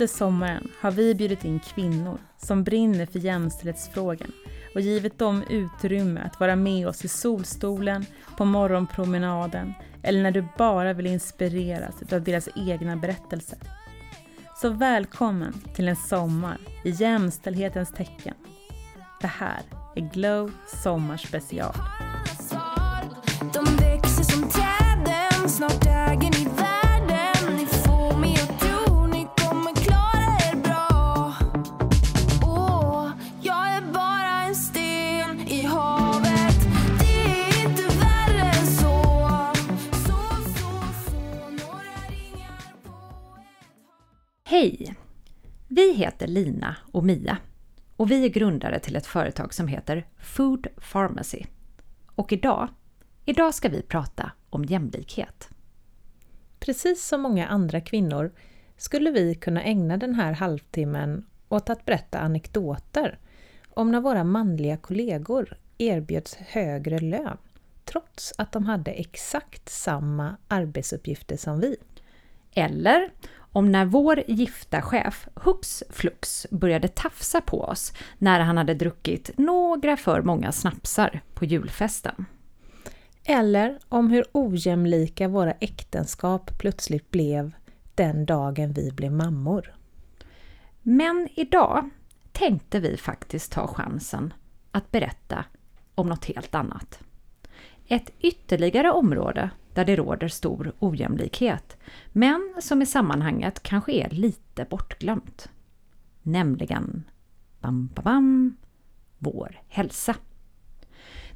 Under sommaren har vi bjudit in kvinnor som brinner för jämställdhetsfrågan och givit dem utrymme att vara med oss i solstolen, på morgonpromenaden eller när du bara vill inspireras av deras egna berättelser. Så välkommen till en sommar i jämställdhetens tecken. Det här är Glow Sommarspecial. De växer som träden, snart äger Hej! Vi heter Lina och Mia och vi är grundare till ett företag som heter Food Pharmacy. Och idag, idag ska vi prata om jämlikhet. Precis som många andra kvinnor skulle vi kunna ägna den här halvtimmen åt att berätta anekdoter om när våra manliga kollegor erbjöds högre lön trots att de hade exakt samma arbetsuppgifter som vi. Eller om när vår gifta chef hux flux började tafsa på oss när han hade druckit några för många snapsar på julfesten. Eller om hur ojämlika våra äktenskap plötsligt blev den dagen vi blev mammor. Men idag tänkte vi faktiskt ta chansen att berätta om något helt annat. Ett ytterligare område där det råder stor ojämlikhet, men som i sammanhanget kanske är lite bortglömt. Nämligen, bam, bam, bam, vår hälsa.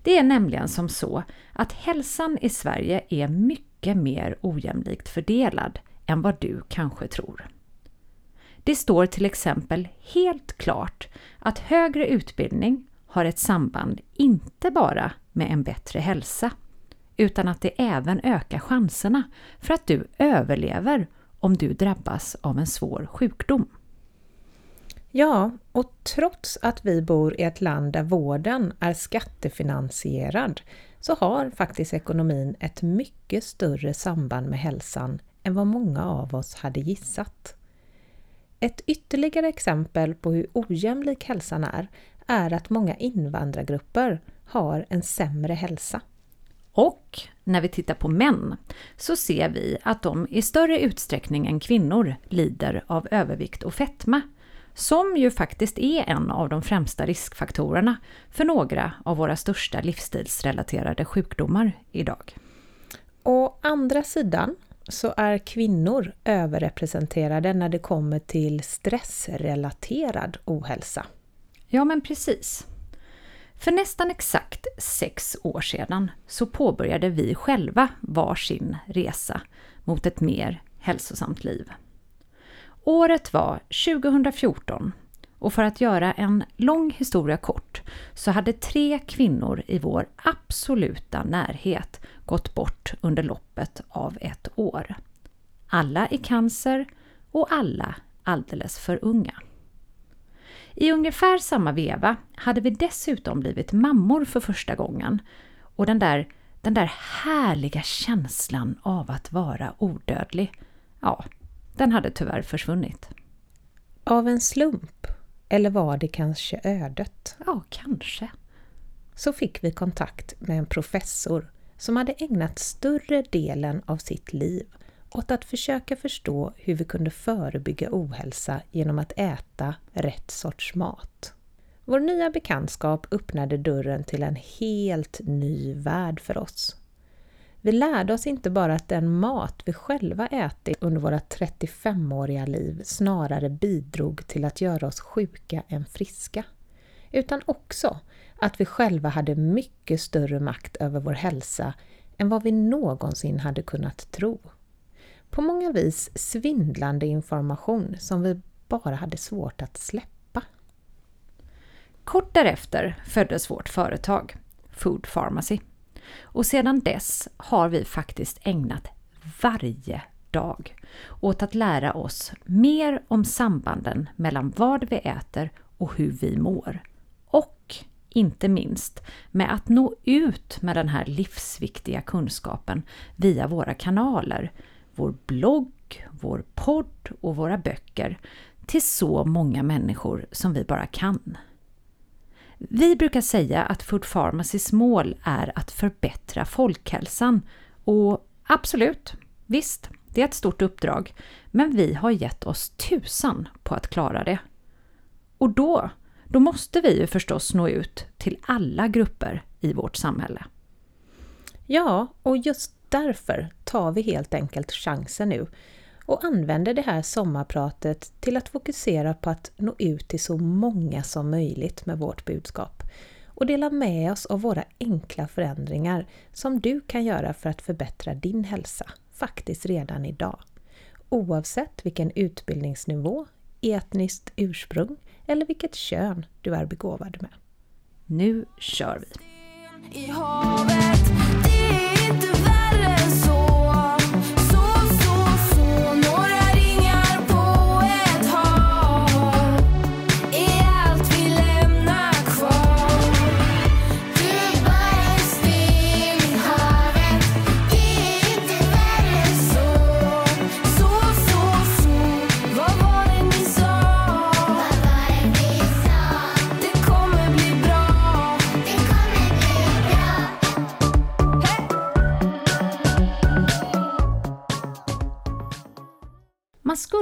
Det är nämligen som så att hälsan i Sverige är mycket mer ojämlikt fördelad än vad du kanske tror. Det står till exempel helt klart att högre utbildning har ett samband inte bara med en bättre hälsa, utan att det även ökar chanserna för att du överlever om du drabbas av en svår sjukdom. Ja, och trots att vi bor i ett land där vården är skattefinansierad så har faktiskt ekonomin ett mycket större samband med hälsan än vad många av oss hade gissat. Ett ytterligare exempel på hur ojämlik hälsan är, är att många invandrargrupper har en sämre hälsa. Och när vi tittar på män så ser vi att de i större utsträckning än kvinnor lider av övervikt och fetma, som ju faktiskt är en av de främsta riskfaktorerna för några av våra största livsstilsrelaterade sjukdomar idag. Å andra sidan så är kvinnor överrepresenterade när det kommer till stressrelaterad ohälsa. Ja, men precis. För nästan exakt sex år sedan så påbörjade vi själva varsin resa mot ett mer hälsosamt liv. Året var 2014 och för att göra en lång historia kort så hade tre kvinnor i vår absoluta närhet gått bort under loppet av ett år. Alla i cancer och alla alldeles för unga. I ungefär samma veva hade vi dessutom blivit mammor för första gången och den där, den där härliga känslan av att vara odödlig, ja, den hade tyvärr försvunnit. Av en slump, eller var det kanske ödet, Ja, kanske. så fick vi kontakt med en professor som hade ägnat större delen av sitt liv åt att försöka förstå hur vi kunde förebygga ohälsa genom att äta rätt sorts mat. Vår nya bekantskap öppnade dörren till en helt ny värld för oss. Vi lärde oss inte bara att den mat vi själva ätit under våra 35-åriga liv snarare bidrog till att göra oss sjuka än friska, utan också att vi själva hade mycket större makt över vår hälsa än vad vi någonsin hade kunnat tro. På många vis svindlande information som vi bara hade svårt att släppa. Kort därefter föddes vårt företag, Food Pharmacy. Och sedan dess har vi faktiskt ägnat varje dag åt att lära oss mer om sambanden mellan vad vi äter och hur vi mår. Och inte minst med att nå ut med den här livsviktiga kunskapen via våra kanaler, vår blogg, vår podd och våra böcker till så många människor som vi bara kan. Vi brukar säga att Food Pharmacys mål är att förbättra folkhälsan och absolut, visst, det är ett stort uppdrag, men vi har gett oss tusan på att klara det. Och då, då måste vi ju förstås nå ut till alla grupper i vårt samhälle. Ja, och just därför tar vi helt enkelt chansen nu och använder det här sommarpratet till att fokusera på att nå ut till så många som möjligt med vårt budskap och dela med oss av våra enkla förändringar som du kan göra för att förbättra din hälsa, faktiskt redan idag. Oavsett vilken utbildningsnivå, etniskt ursprung eller vilket kön du är begåvad med. Nu kör vi!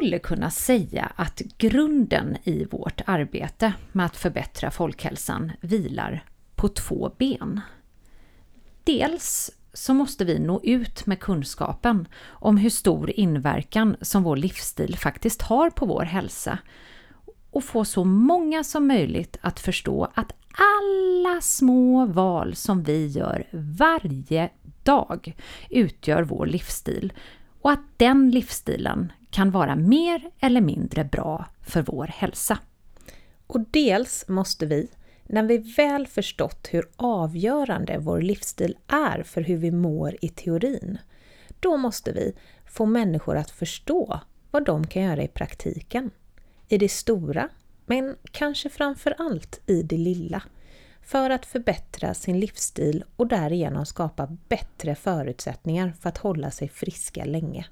Skulle kunna säga att grunden i vårt arbete med att förbättra folkhälsan vilar på två ben. Dels så måste vi nå ut med kunskapen om hur stor inverkan som vår livsstil faktiskt har på vår hälsa och få så många som möjligt att förstå att alla små val som vi gör varje dag utgör vår livsstil och att den livsstilen kan vara mer eller mindre bra för vår hälsa. Och dels måste vi, när vi väl förstått hur avgörande vår livsstil är för hur vi mår i teorin, då måste vi få människor att förstå vad de kan göra i praktiken. I det stora, men kanske framför allt i det lilla. För att förbättra sin livsstil och därigenom skapa bättre förutsättningar för att hålla sig friska länge.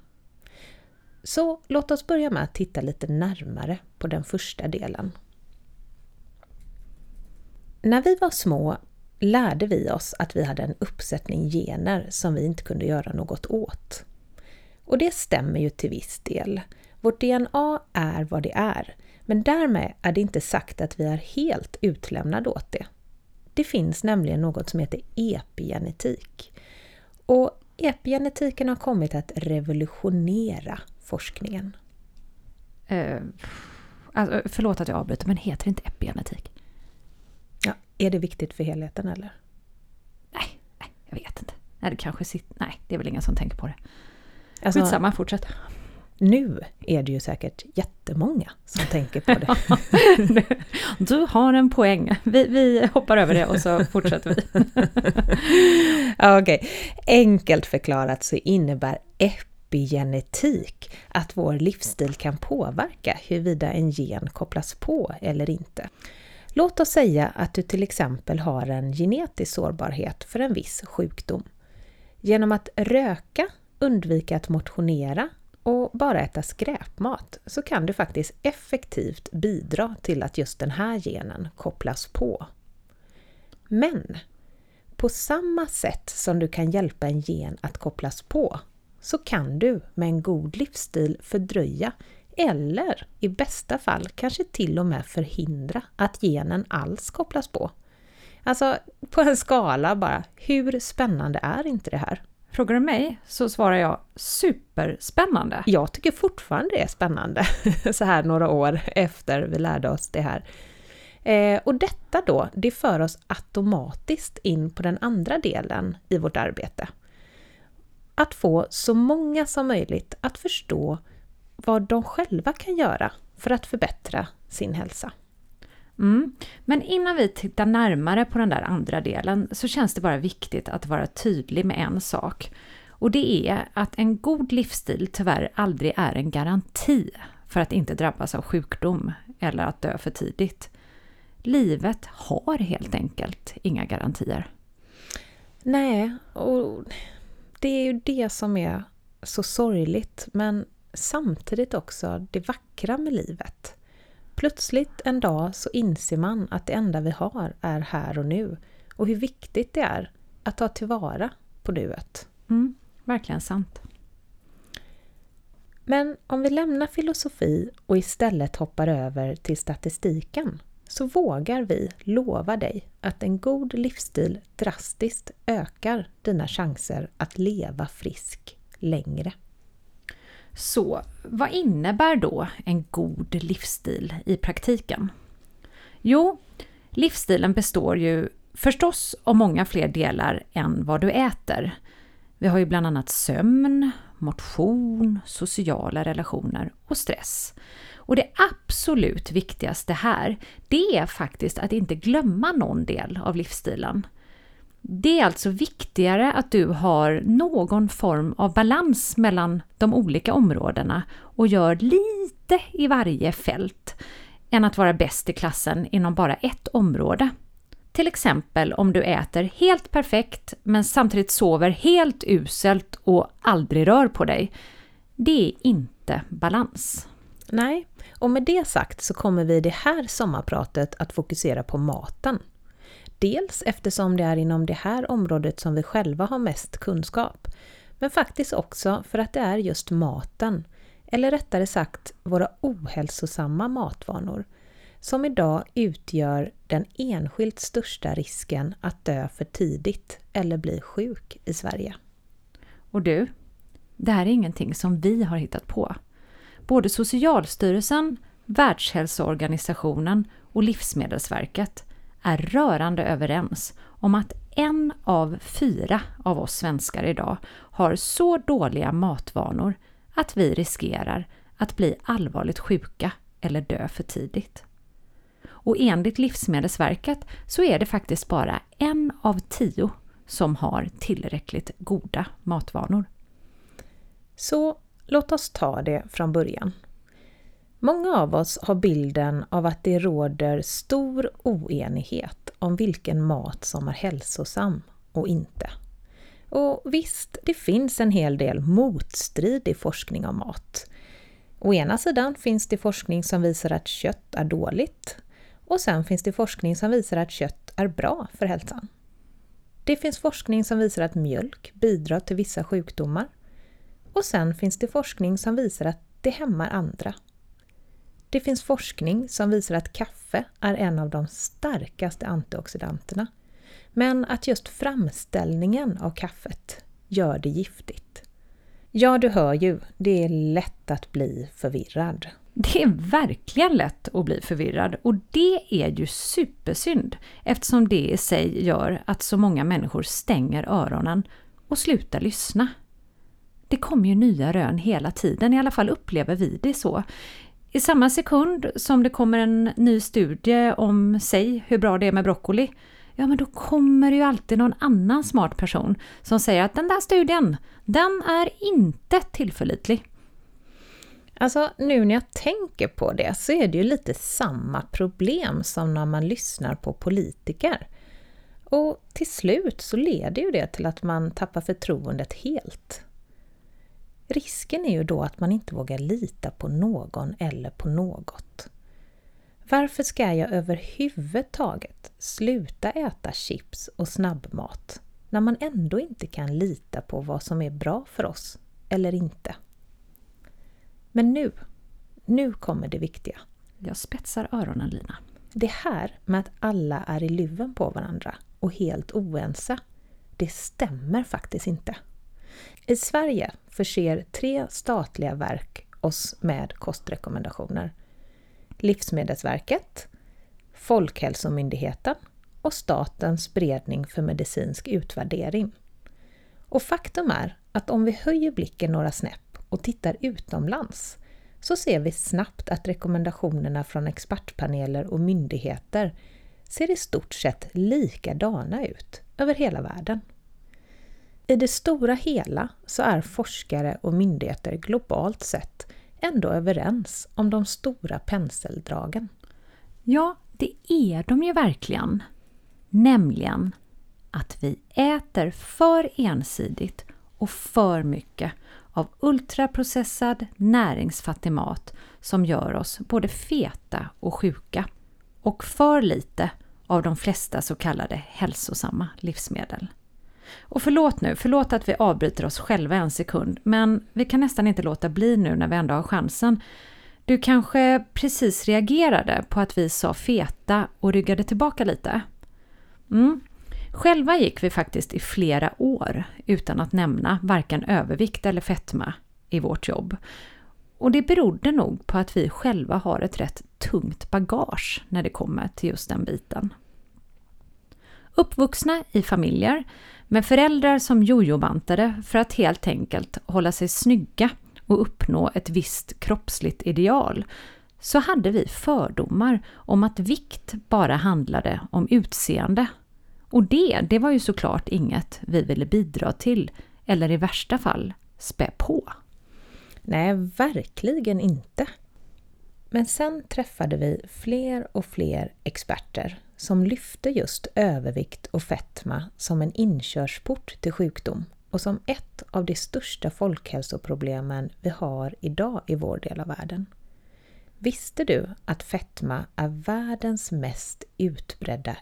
Så låt oss börja med att titta lite närmare på den första delen. När vi var små lärde vi oss att vi hade en uppsättning gener som vi inte kunde göra något åt. Och det stämmer ju till viss del. Vårt DNA är vad det är, men därmed är det inte sagt att vi är helt utlämnade åt det. Det finns nämligen något som heter epigenetik. Och epigenetiken har kommit att revolutionera forskningen. Eh, alltså, förlåt att jag avbryter, men heter det inte epigenetik? Ja, är det viktigt för helheten eller? Nej, nej, jag vet inte. Nej, det kanske sitter... Nej, det är väl ingen som tänker på det. Alltså, Skitsamma, fortsätt. nu är det ju säkert jättemånga som tänker på det. Du har en poäng. Vi, vi hoppar över det och så fortsätter vi. Okej, enkelt förklarat så innebär epigenetik att vår livsstil kan påverka huruvida en gen kopplas på eller inte. Låt oss säga att du till exempel har en genetisk sårbarhet för en viss sjukdom. Genom att röka, undvika att motionera och bara äta skräpmat så kan du faktiskt effektivt bidra till att just den här genen kopplas på. Men på samma sätt som du kan hjälpa en gen att kopplas på så kan du med en god livsstil fördröja eller i bästa fall kanske till och med förhindra att genen alls kopplas på. Alltså på en skala bara, hur spännande är inte det här? Frågar du mig så svarar jag superspännande. Jag tycker fortfarande det är spännande så här några år efter vi lärde oss det här. Eh, och detta då, det för oss automatiskt in på den andra delen i vårt arbete. Att få så många som möjligt att förstå vad de själva kan göra för att förbättra sin hälsa. Mm. Men innan vi tittar närmare på den där andra delen så känns det bara viktigt att vara tydlig med en sak. Och det är att en god livsstil tyvärr aldrig är en garanti för att inte drabbas av sjukdom eller att dö för tidigt. Livet har helt enkelt inga garantier. Nej, och det är ju det som är så sorgligt. Men samtidigt också det vackra med livet. Plötsligt en dag så inser man att det enda vi har är här och nu och hur viktigt det är att ta tillvara på nuet. Mm, verkligen sant. Men om vi lämnar filosofi och istället hoppar över till statistiken så vågar vi lova dig att en god livsstil drastiskt ökar dina chanser att leva frisk längre. Så vad innebär då en god livsstil i praktiken? Jo, livsstilen består ju förstås av många fler delar än vad du äter. Vi har ju bland annat sömn, motion, sociala relationer och stress. Och det absolut viktigaste här, det är faktiskt att inte glömma någon del av livsstilen. Det är alltså viktigare att du har någon form av balans mellan de olika områdena och gör lite i varje fält än att vara bäst i klassen inom bara ett område. Till exempel om du äter helt perfekt men samtidigt sover helt uselt och aldrig rör på dig. Det är inte balans. Nej, och med det sagt så kommer vi i det här sommarpratet att fokusera på maten. Dels eftersom det är inom det här området som vi själva har mest kunskap, men faktiskt också för att det är just maten, eller rättare sagt våra ohälsosamma matvanor, som idag utgör den enskilt största risken att dö för tidigt eller bli sjuk i Sverige. Och du, det här är ingenting som vi har hittat på. Både Socialstyrelsen, Världshälsoorganisationen och Livsmedelsverket är rörande överens om att en av fyra av oss svenskar idag har så dåliga matvanor att vi riskerar att bli allvarligt sjuka eller dö för tidigt. Och enligt Livsmedelsverket så är det faktiskt bara en av tio som har tillräckligt goda matvanor. Så låt oss ta det från början. Många av oss har bilden av att det råder stor oenighet om vilken mat som är hälsosam och inte. Och visst, det finns en hel del motstridig forskning om mat. Å ena sidan finns det forskning som visar att kött är dåligt och sen finns det forskning som visar att kött är bra för hälsan. Det finns forskning som visar att mjölk bidrar till vissa sjukdomar och sen finns det forskning som visar att det hämmar andra det finns forskning som visar att kaffe är en av de starkaste antioxidanterna, men att just framställningen av kaffet gör det giftigt. Ja, du hör ju, det är lätt att bli förvirrad. Det är verkligen lätt att bli förvirrad och det är ju supersynd eftersom det i sig gör att så många människor stänger öronen och slutar lyssna. Det kommer ju nya rön hela tiden, i alla fall upplever vi det så. I samma sekund som det kommer en ny studie om, säg, hur bra det är med broccoli, ja men då kommer det ju alltid någon annan smart person som säger att den där studien, den är inte tillförlitlig. Alltså nu när jag tänker på det så är det ju lite samma problem som när man lyssnar på politiker. Och till slut så leder ju det till att man tappar förtroendet helt. Risken är ju då att man inte vågar lita på någon eller på något. Varför ska jag överhuvudtaget sluta äta chips och snabbmat när man ändå inte kan lita på vad som är bra för oss eller inte? Men nu, nu kommer det viktiga. Jag spetsar öronen Lina. Det här med att alla är i luven på varandra och helt oense, det stämmer faktiskt inte. I Sverige förser tre statliga verk oss med kostrekommendationer. Livsmedelsverket, Folkhälsomyndigheten och Statens beredning för medicinsk utvärdering. Och faktum är att om vi höjer blicken några snäpp och tittar utomlands så ser vi snabbt att rekommendationerna från expertpaneler och myndigheter ser i stort sett likadana ut över hela världen. I det stora hela så är forskare och myndigheter globalt sett ändå överens om de stora penseldragen. Ja, det är de ju verkligen. Nämligen att vi äter för ensidigt och för mycket av ultraprocessad näringsfattig mat som gör oss både feta och sjuka och för lite av de flesta så kallade hälsosamma livsmedel. Och förlåt nu, förlåt att vi avbryter oss själva en sekund, men vi kan nästan inte låta bli nu när vi ändå har chansen. Du kanske precis reagerade på att vi sa feta och ryggade tillbaka lite? Mm. Själva gick vi faktiskt i flera år utan att nämna varken övervikt eller fetma i vårt jobb. Och det berodde nog på att vi själva har ett rätt tungt bagage när det kommer till just den biten. Uppvuxna i familjer med föräldrar som jojobantade för att helt enkelt hålla sig snygga och uppnå ett visst kroppsligt ideal så hade vi fördomar om att vikt bara handlade om utseende. Och det, det var ju såklart inget vi ville bidra till eller i värsta fall spä på. Nej, verkligen inte. Men sen träffade vi fler och fler experter som lyfte just övervikt och fetma som en inkörsport till sjukdom och som ett av de största folkhälsoproblemen vi har idag i vår del av världen. Visste du att fetma är världens mest utbredda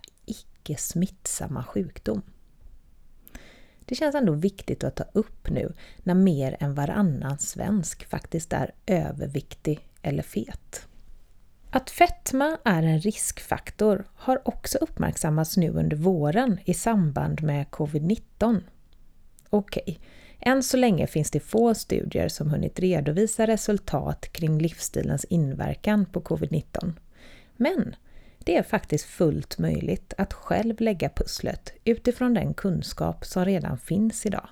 icke-smittsamma sjukdom? Det känns ändå viktigt att ta upp nu när mer än varannan svensk faktiskt är överviktig eller fet. Att fetma är en riskfaktor har också uppmärksammats nu under våren i samband med covid-19. Okej, än så länge finns det få studier som hunnit redovisa resultat kring livsstilens inverkan på covid-19. Men det är faktiskt fullt möjligt att själv lägga pusslet utifrån den kunskap som redan finns idag.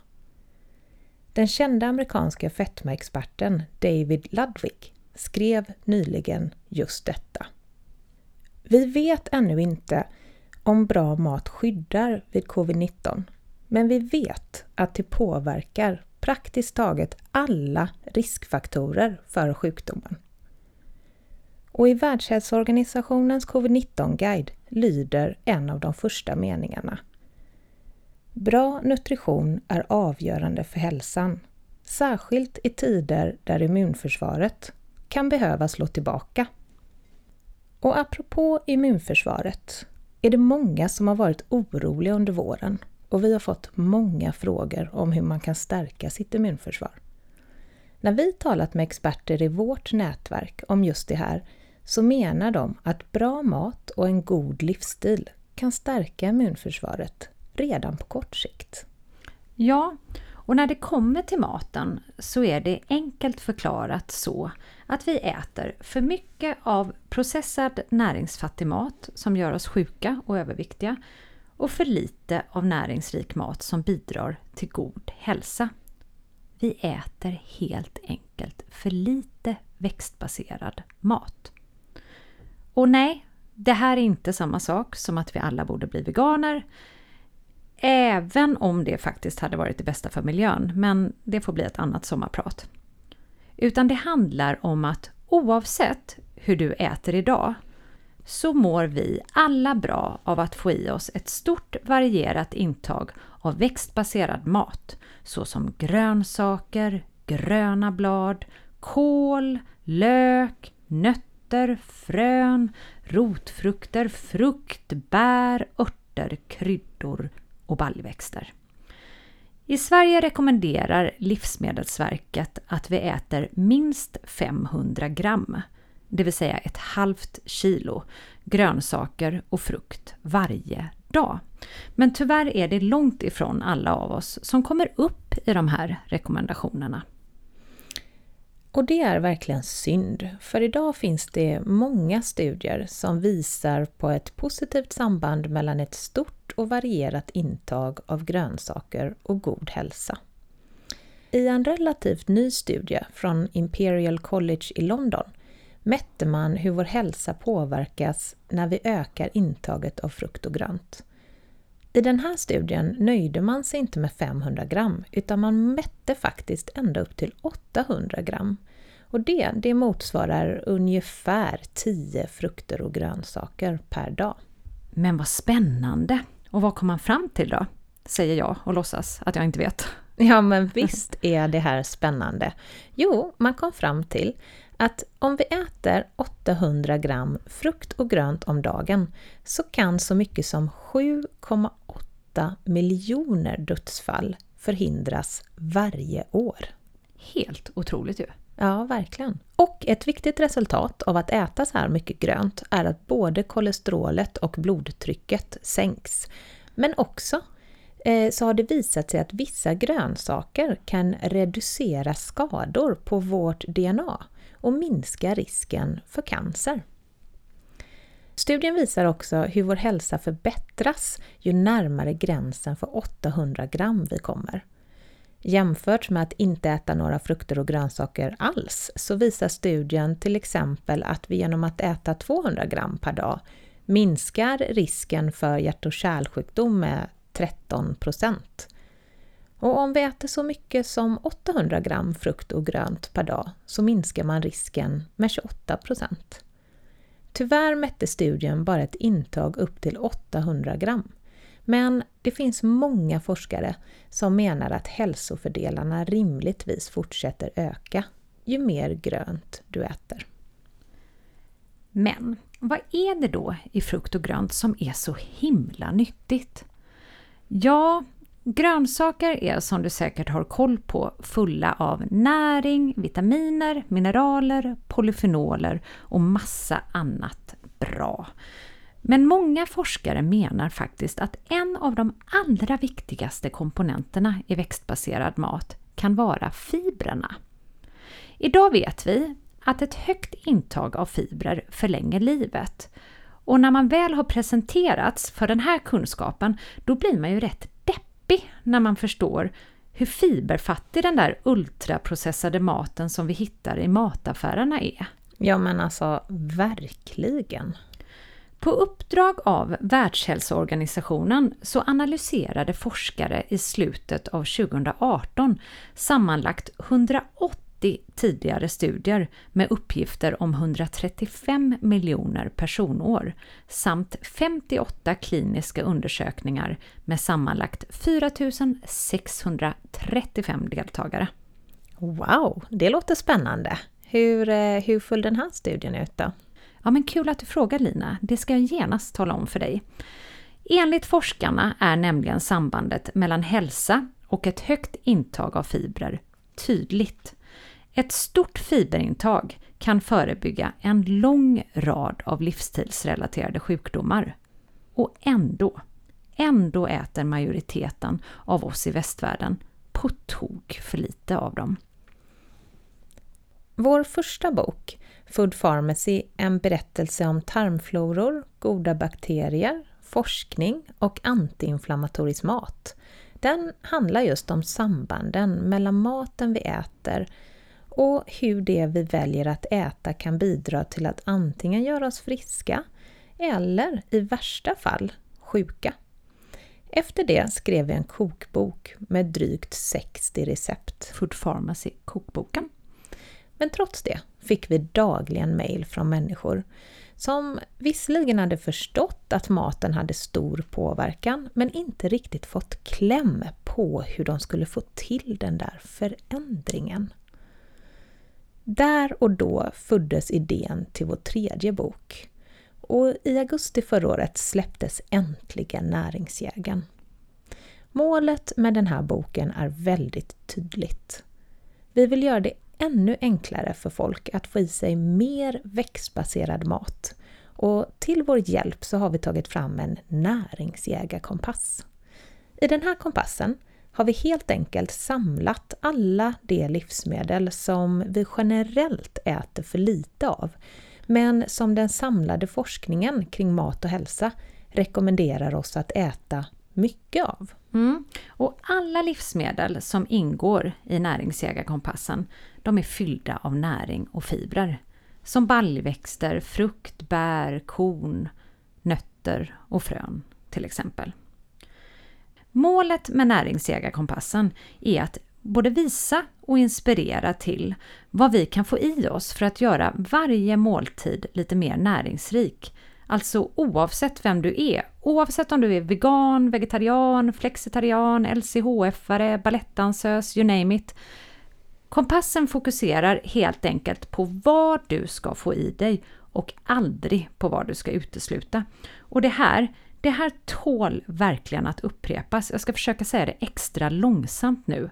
Den kända amerikanska fetmaexperten David Ludwig skrev nyligen just detta. Vi vet ännu inte om bra mat skyddar vid covid-19, men vi vet att det påverkar praktiskt taget alla riskfaktorer för sjukdomen. Och i Världshälsoorganisationens covid-19-guide lyder en av de första meningarna. Bra nutrition är avgörande för hälsan, särskilt i tider där immunförsvaret kan behöva slå tillbaka. Och apropå immunförsvaret är det många som har varit oroliga under våren och vi har fått många frågor om hur man kan stärka sitt immunförsvar. När vi talat med experter i vårt nätverk om just det här så menar de att bra mat och en god livsstil kan stärka immunförsvaret redan på kort sikt. Ja, och när det kommer till maten så är det enkelt förklarat så att vi äter för mycket av processad näringsfattig mat som gör oss sjuka och överviktiga och för lite av näringsrik mat som bidrar till god hälsa. Vi äter helt enkelt för lite växtbaserad mat. Och nej, det här är inte samma sak som att vi alla borde bli veganer. Även om det faktiskt hade varit det bästa för miljön, men det får bli ett annat sommarprat. Utan det handlar om att oavsett hur du äter idag så mår vi alla bra av att få i oss ett stort varierat intag av växtbaserad mat såsom grönsaker, gröna blad, kål, lök, nötter, frön, rotfrukter, frukt, bär, örter, kryddor och baljväxter. I Sverige rekommenderar Livsmedelsverket att vi äter minst 500 gram, det vill säga ett halvt kilo, grönsaker och frukt varje dag. Men tyvärr är det långt ifrån alla av oss som kommer upp i de här rekommendationerna. Och det är verkligen synd, för idag finns det många studier som visar på ett positivt samband mellan ett stort och varierat intag av grönsaker och god hälsa. I en relativt ny studie från Imperial College i London mätte man hur vår hälsa påverkas när vi ökar intaget av frukt och grönt. I den här studien nöjde man sig inte med 500 gram utan man mätte faktiskt ända upp till 800 gram. Och det, det motsvarar ungefär 10 frukter och grönsaker per dag. Men vad spännande! Och vad kom man fram till då? Säger jag och låtsas att jag inte vet. Ja, men visst är det här spännande. Jo, man kom fram till att om vi äter 800 gram frukt och grönt om dagen så kan så mycket som 7,8 miljoner dödsfall förhindras varje år. Helt otroligt ju. Ja, verkligen. Och ett viktigt resultat av att äta så här mycket grönt är att både kolesterolet och blodtrycket sänks. Men också eh, så har det visat sig att vissa grönsaker kan reducera skador på vårt DNA och minska risken för cancer. Studien visar också hur vår hälsa förbättras ju närmare gränsen för 800 gram vi kommer. Jämfört med att inte äta några frukter och grönsaker alls så visar studien till exempel att vi genom att äta 200 gram per dag minskar risken för hjärt och kärlsjukdom med 13 procent. Och om vi äter så mycket som 800 gram frukt och grönt per dag så minskar man risken med 28 procent. Tyvärr mätte studien bara ett intag upp till 800 gram. Men det finns många forskare som menar att hälsofördelarna rimligtvis fortsätter öka ju mer grönt du äter. Men vad är det då i frukt och grönt som är så himla nyttigt? Ja, grönsaker är som du säkert har koll på fulla av näring, vitaminer, mineraler, polyfenoler och massa annat bra. Men många forskare menar faktiskt att en av de allra viktigaste komponenterna i växtbaserad mat kan vara fibrerna. Idag vet vi att ett högt intag av fibrer förlänger livet. Och när man väl har presenterats för den här kunskapen, då blir man ju rätt deppig när man förstår hur fiberfattig den där ultraprocessade maten som vi hittar i mataffärerna är. Ja men alltså, verkligen. På uppdrag av Världshälsoorganisationen så analyserade forskare i slutet av 2018 sammanlagt 180 tidigare studier med uppgifter om 135 miljoner personår samt 58 kliniska undersökningar med sammanlagt 4 635 deltagare. Wow, det låter spännande. Hur, eh, hur föll den här studien ut då? Ja, men kul att du frågar Lina, det ska jag genast tala om för dig. Enligt forskarna är nämligen sambandet mellan hälsa och ett högt intag av fibrer tydligt. Ett stort fiberintag kan förebygga en lång rad av livsstilsrelaterade sjukdomar. Och ändå, ändå äter majoriteten av oss i västvärlden på tok för lite av dem. Vår första bok, Food Pharmacy, en berättelse om tarmfloror, goda bakterier, forskning och antiinflammatorisk mat. Den handlar just om sambanden mellan maten vi äter och hur det vi väljer att äta kan bidra till att antingen göra oss friska eller i värsta fall sjuka. Efter det skrev jag en kokbok med drygt 60 recept. Food Pharmacy kokboken. Men trots det fick vi dagligen mejl från människor som visserligen hade förstått att maten hade stor påverkan men inte riktigt fått kläm på hur de skulle få till den där förändringen. Där och då föddes idén till vår tredje bok och i augusti förra året släpptes äntligen Näringsjägaren. Målet med den här boken är väldigt tydligt. Vi vill göra det ännu enklare för folk att få i sig mer växtbaserad mat. Och till vår hjälp så har vi tagit fram en näringsjägarkompass. I den här kompassen har vi helt enkelt samlat alla de livsmedel som vi generellt äter för lite av, men som den samlade forskningen kring mat och hälsa rekommenderar oss att äta mycket av. Mm. Och alla livsmedel som ingår i näringsjägarkompassen, de är fyllda av näring och fibrer. Som baljväxter, frukt, bär, korn, nötter och frön till exempel. Målet med näringsjägarkompassen är att både visa och inspirera till vad vi kan få i oss för att göra varje måltid lite mer näringsrik. Alltså oavsett vem du är, oavsett om du är vegan, vegetarian, flexitarian, LCHF-are, balettdansös, you name it. Kompassen fokuserar helt enkelt på vad du ska få i dig och aldrig på vad du ska utesluta. Och det här, det här tål verkligen att upprepas. Jag ska försöka säga det extra långsamt nu.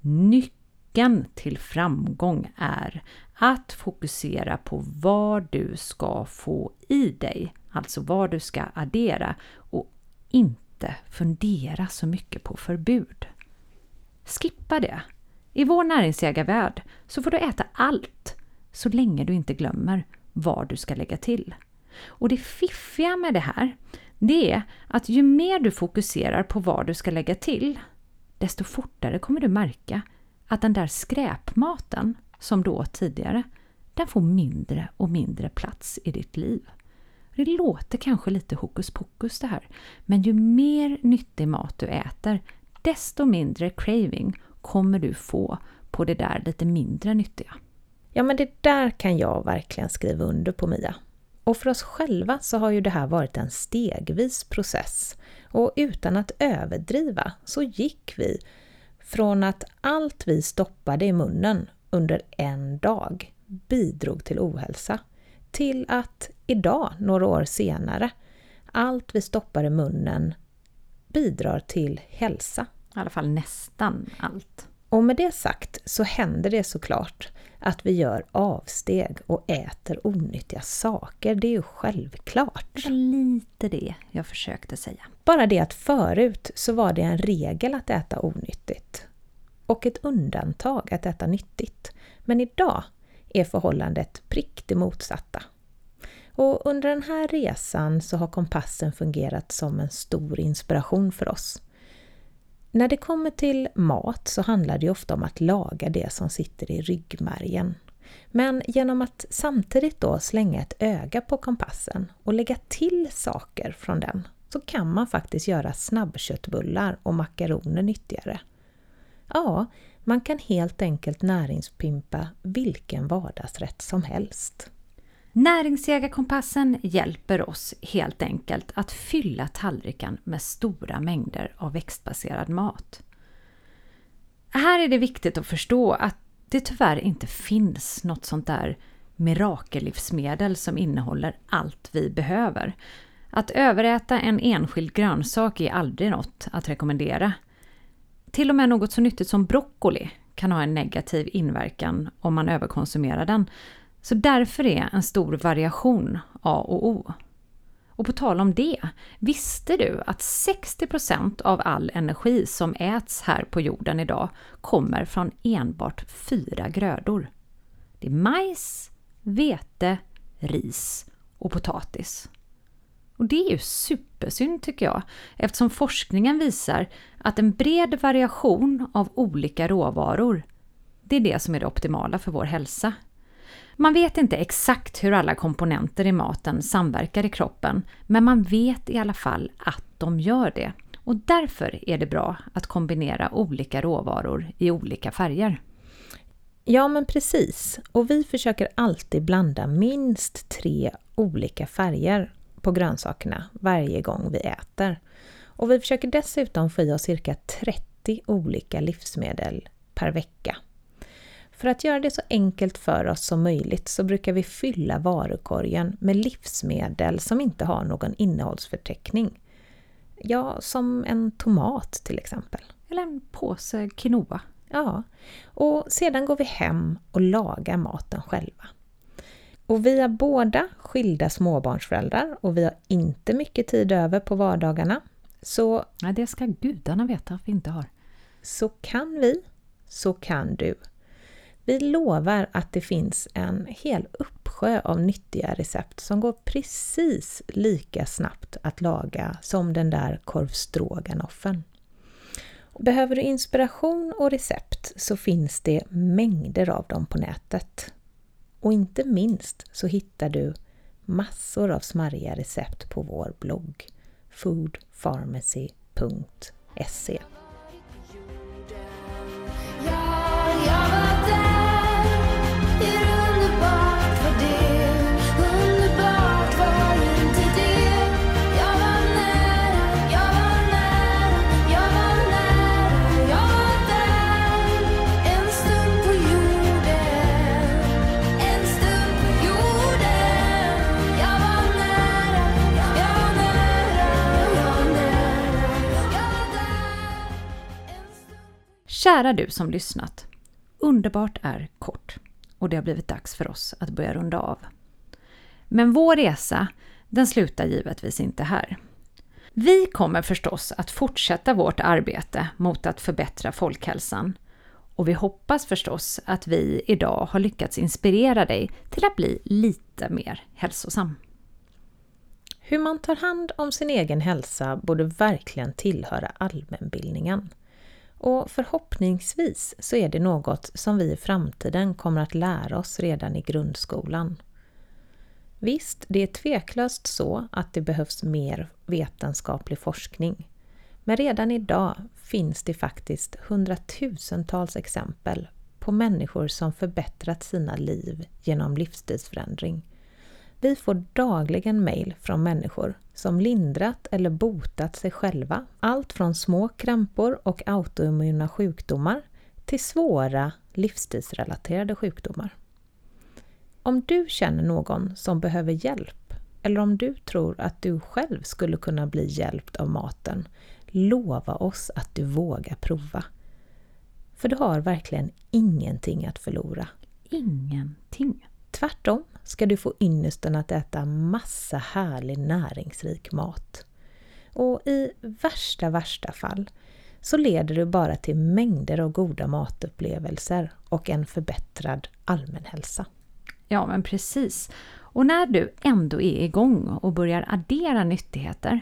Nyckeln till framgång är att fokusera på vad du ska få i dig, alltså vad du ska addera och inte fundera så mycket på förbud. Skippa det. I vår näringsjägarvärld så får du äta allt så länge du inte glömmer vad du ska lägga till. Och det fiffiga med det här, det är att ju mer du fokuserar på vad du ska lägga till, desto fortare kommer du märka att den där skräpmaten som du åt tidigare, den får mindre och mindre plats i ditt liv. Det låter kanske lite hokus pokus det här, men ju mer nyttig mat du äter, desto mindre craving kommer du få på det där lite mindre nyttiga. Ja, men det där kan jag verkligen skriva under på Mia. Och för oss själva så har ju det här varit en stegvis process. Och utan att överdriva så gick vi från att allt vi stoppade i munnen under en dag bidrog till ohälsa till att idag, några år senare, allt vi stoppar i munnen bidrar till hälsa. I alla fall nästan allt. Och med det sagt så händer det såklart att vi gör avsteg och äter onyttiga saker. Det är ju självklart. Det var lite det jag försökte säga. Bara det att förut så var det en regel att äta onyttigt och ett undantag att äta nyttigt. Men idag är förhållandet prick det motsatta. Och under den här resan så har kompassen fungerat som en stor inspiration för oss. När det kommer till mat så handlar det ofta om att laga det som sitter i ryggmärgen. Men genom att samtidigt då slänga ett öga på kompassen och lägga till saker från den så kan man faktiskt göra snabbköttbullar och makaroner nyttigare. Ja, man kan helt enkelt näringspimpa vilken vardagsrätt som helst. Näringsjägarkompassen hjälper oss helt enkelt att fylla tallriken med stora mängder av växtbaserad mat. Här är det viktigt att förstå att det tyvärr inte finns något sånt där mirakellivsmedel som innehåller allt vi behöver. Att överäta en enskild grönsak är aldrig något att rekommendera. Till och med något så nyttigt som broccoli kan ha en negativ inverkan om man överkonsumerar den. Så därför är en stor variation A och O. Och på tal om det, visste du att 60% av all energi som äts här på jorden idag kommer från enbart fyra grödor? Det är majs, vete, ris och potatis. Och det är ju supersynd tycker jag, eftersom forskningen visar att en bred variation av olika råvaror, det är det som är det optimala för vår hälsa. Man vet inte exakt hur alla komponenter i maten samverkar i kroppen, men man vet i alla fall att de gör det. Och därför är det bra att kombinera olika råvaror i olika färger. Ja, men precis. Och vi försöker alltid blanda minst tre olika färger på grönsakerna varje gång vi äter. Och vi försöker dessutom få i oss cirka 30 olika livsmedel per vecka. För att göra det så enkelt för oss som möjligt så brukar vi fylla varukorgen med livsmedel som inte har någon innehållsförteckning. Ja, som en tomat till exempel. Eller en påse quinoa. Ja, och sedan går vi hem och lagar maten själva. Och vi är båda skilda småbarnsföräldrar och vi har inte mycket tid över på vardagarna. Så, Ja, det ska gudarna veta att vi inte har. så kan vi, så kan du. Vi lovar att det finns en hel uppsjö av nyttiga recept som går precis lika snabbt att laga som den där korvstroganoffen. Behöver du inspiration och recept så finns det mängder av dem på nätet. Och inte minst så hittar du massor av smarriga recept på vår blogg foodpharmacy.se Kära du som lyssnat. Underbart är kort och det har blivit dags för oss att börja runda av. Men vår resa, den slutar givetvis inte här. Vi kommer förstås att fortsätta vårt arbete mot att förbättra folkhälsan och vi hoppas förstås att vi idag har lyckats inspirera dig till att bli lite mer hälsosam. Hur man tar hand om sin egen hälsa borde verkligen tillhöra allmänbildningen. Och förhoppningsvis så är det något som vi i framtiden kommer att lära oss redan i grundskolan. Visst, det är tveklöst så att det behövs mer vetenskaplig forskning. Men redan idag finns det faktiskt hundratusentals exempel på människor som förbättrat sina liv genom livsstilsförändring. Vi får dagligen mejl från människor som lindrat eller botat sig själva. Allt från små krämpor och autoimmuna sjukdomar till svåra livsstilsrelaterade sjukdomar. Om du känner någon som behöver hjälp eller om du tror att du själv skulle kunna bli hjälpt av maten, lova oss att du vågar prova. För du har verkligen ingenting att förlora. Ingenting. Tvärtom ska du få ynnesten att äta massa härlig näringsrik mat. Och i värsta, värsta fall så leder du bara till mängder av goda matupplevelser och en förbättrad allmänhälsa. Ja, men precis. Och när du ändå är igång och börjar addera nyttigheter,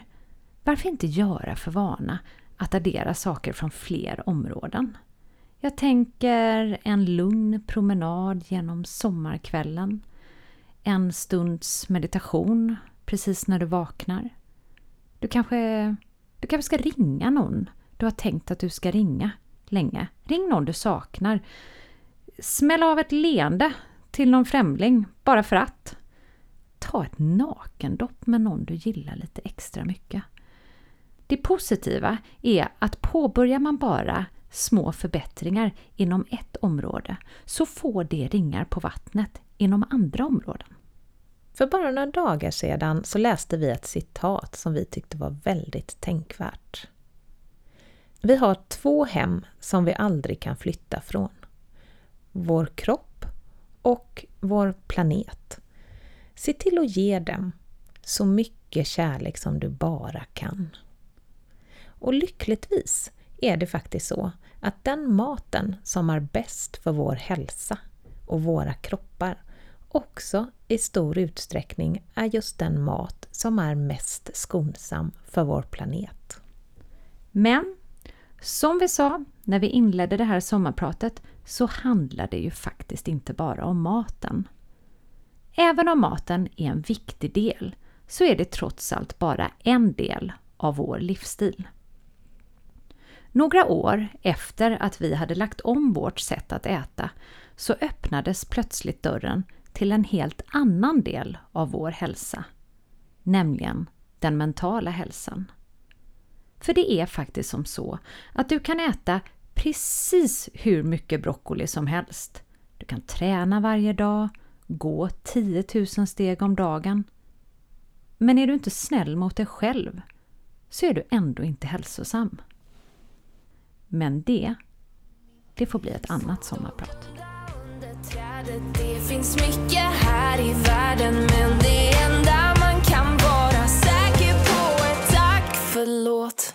varför inte göra för vana att addera saker från fler områden? Jag tänker en lugn promenad genom sommarkvällen, en stunds meditation precis när du vaknar. Du kanske, du kanske ska ringa någon du har tänkt att du ska ringa länge. Ring någon du saknar. Smäll av ett leende till någon främling, bara för att. Ta ett nakendopp med någon du gillar lite extra mycket. Det positiva är att påbörjar man bara små förbättringar inom ett område så får det ringar på vattnet inom andra områden. För bara några dagar sedan så läste vi ett citat som vi tyckte var väldigt tänkvärt. Vi har två hem som vi aldrig kan flytta från. Vår kropp och vår planet. Se till att ge dem så mycket kärlek som du bara kan. Och lyckligtvis är det faktiskt så att den maten som är bäst för vår hälsa och våra kroppar också i stor utsträckning är just den mat som är mest skonsam för vår planet. Men som vi sa när vi inledde det här sommarpratet så handlar det ju faktiskt inte bara om maten. Även om maten är en viktig del så är det trots allt bara en del av vår livsstil. Några år efter att vi hade lagt om vårt sätt att äta så öppnades plötsligt dörren till en helt annan del av vår hälsa, nämligen den mentala hälsan. För det är faktiskt som så att du kan äta precis hur mycket broccoli som helst. Du kan träna varje dag, gå 10 000 steg om dagen. Men är du inte snäll mot dig själv så är du ändå inte hälsosam. Men det, det får bli ett annat sommarprat. Det finns mycket här i världen men det enda man kan vara säker på är tack förlåt.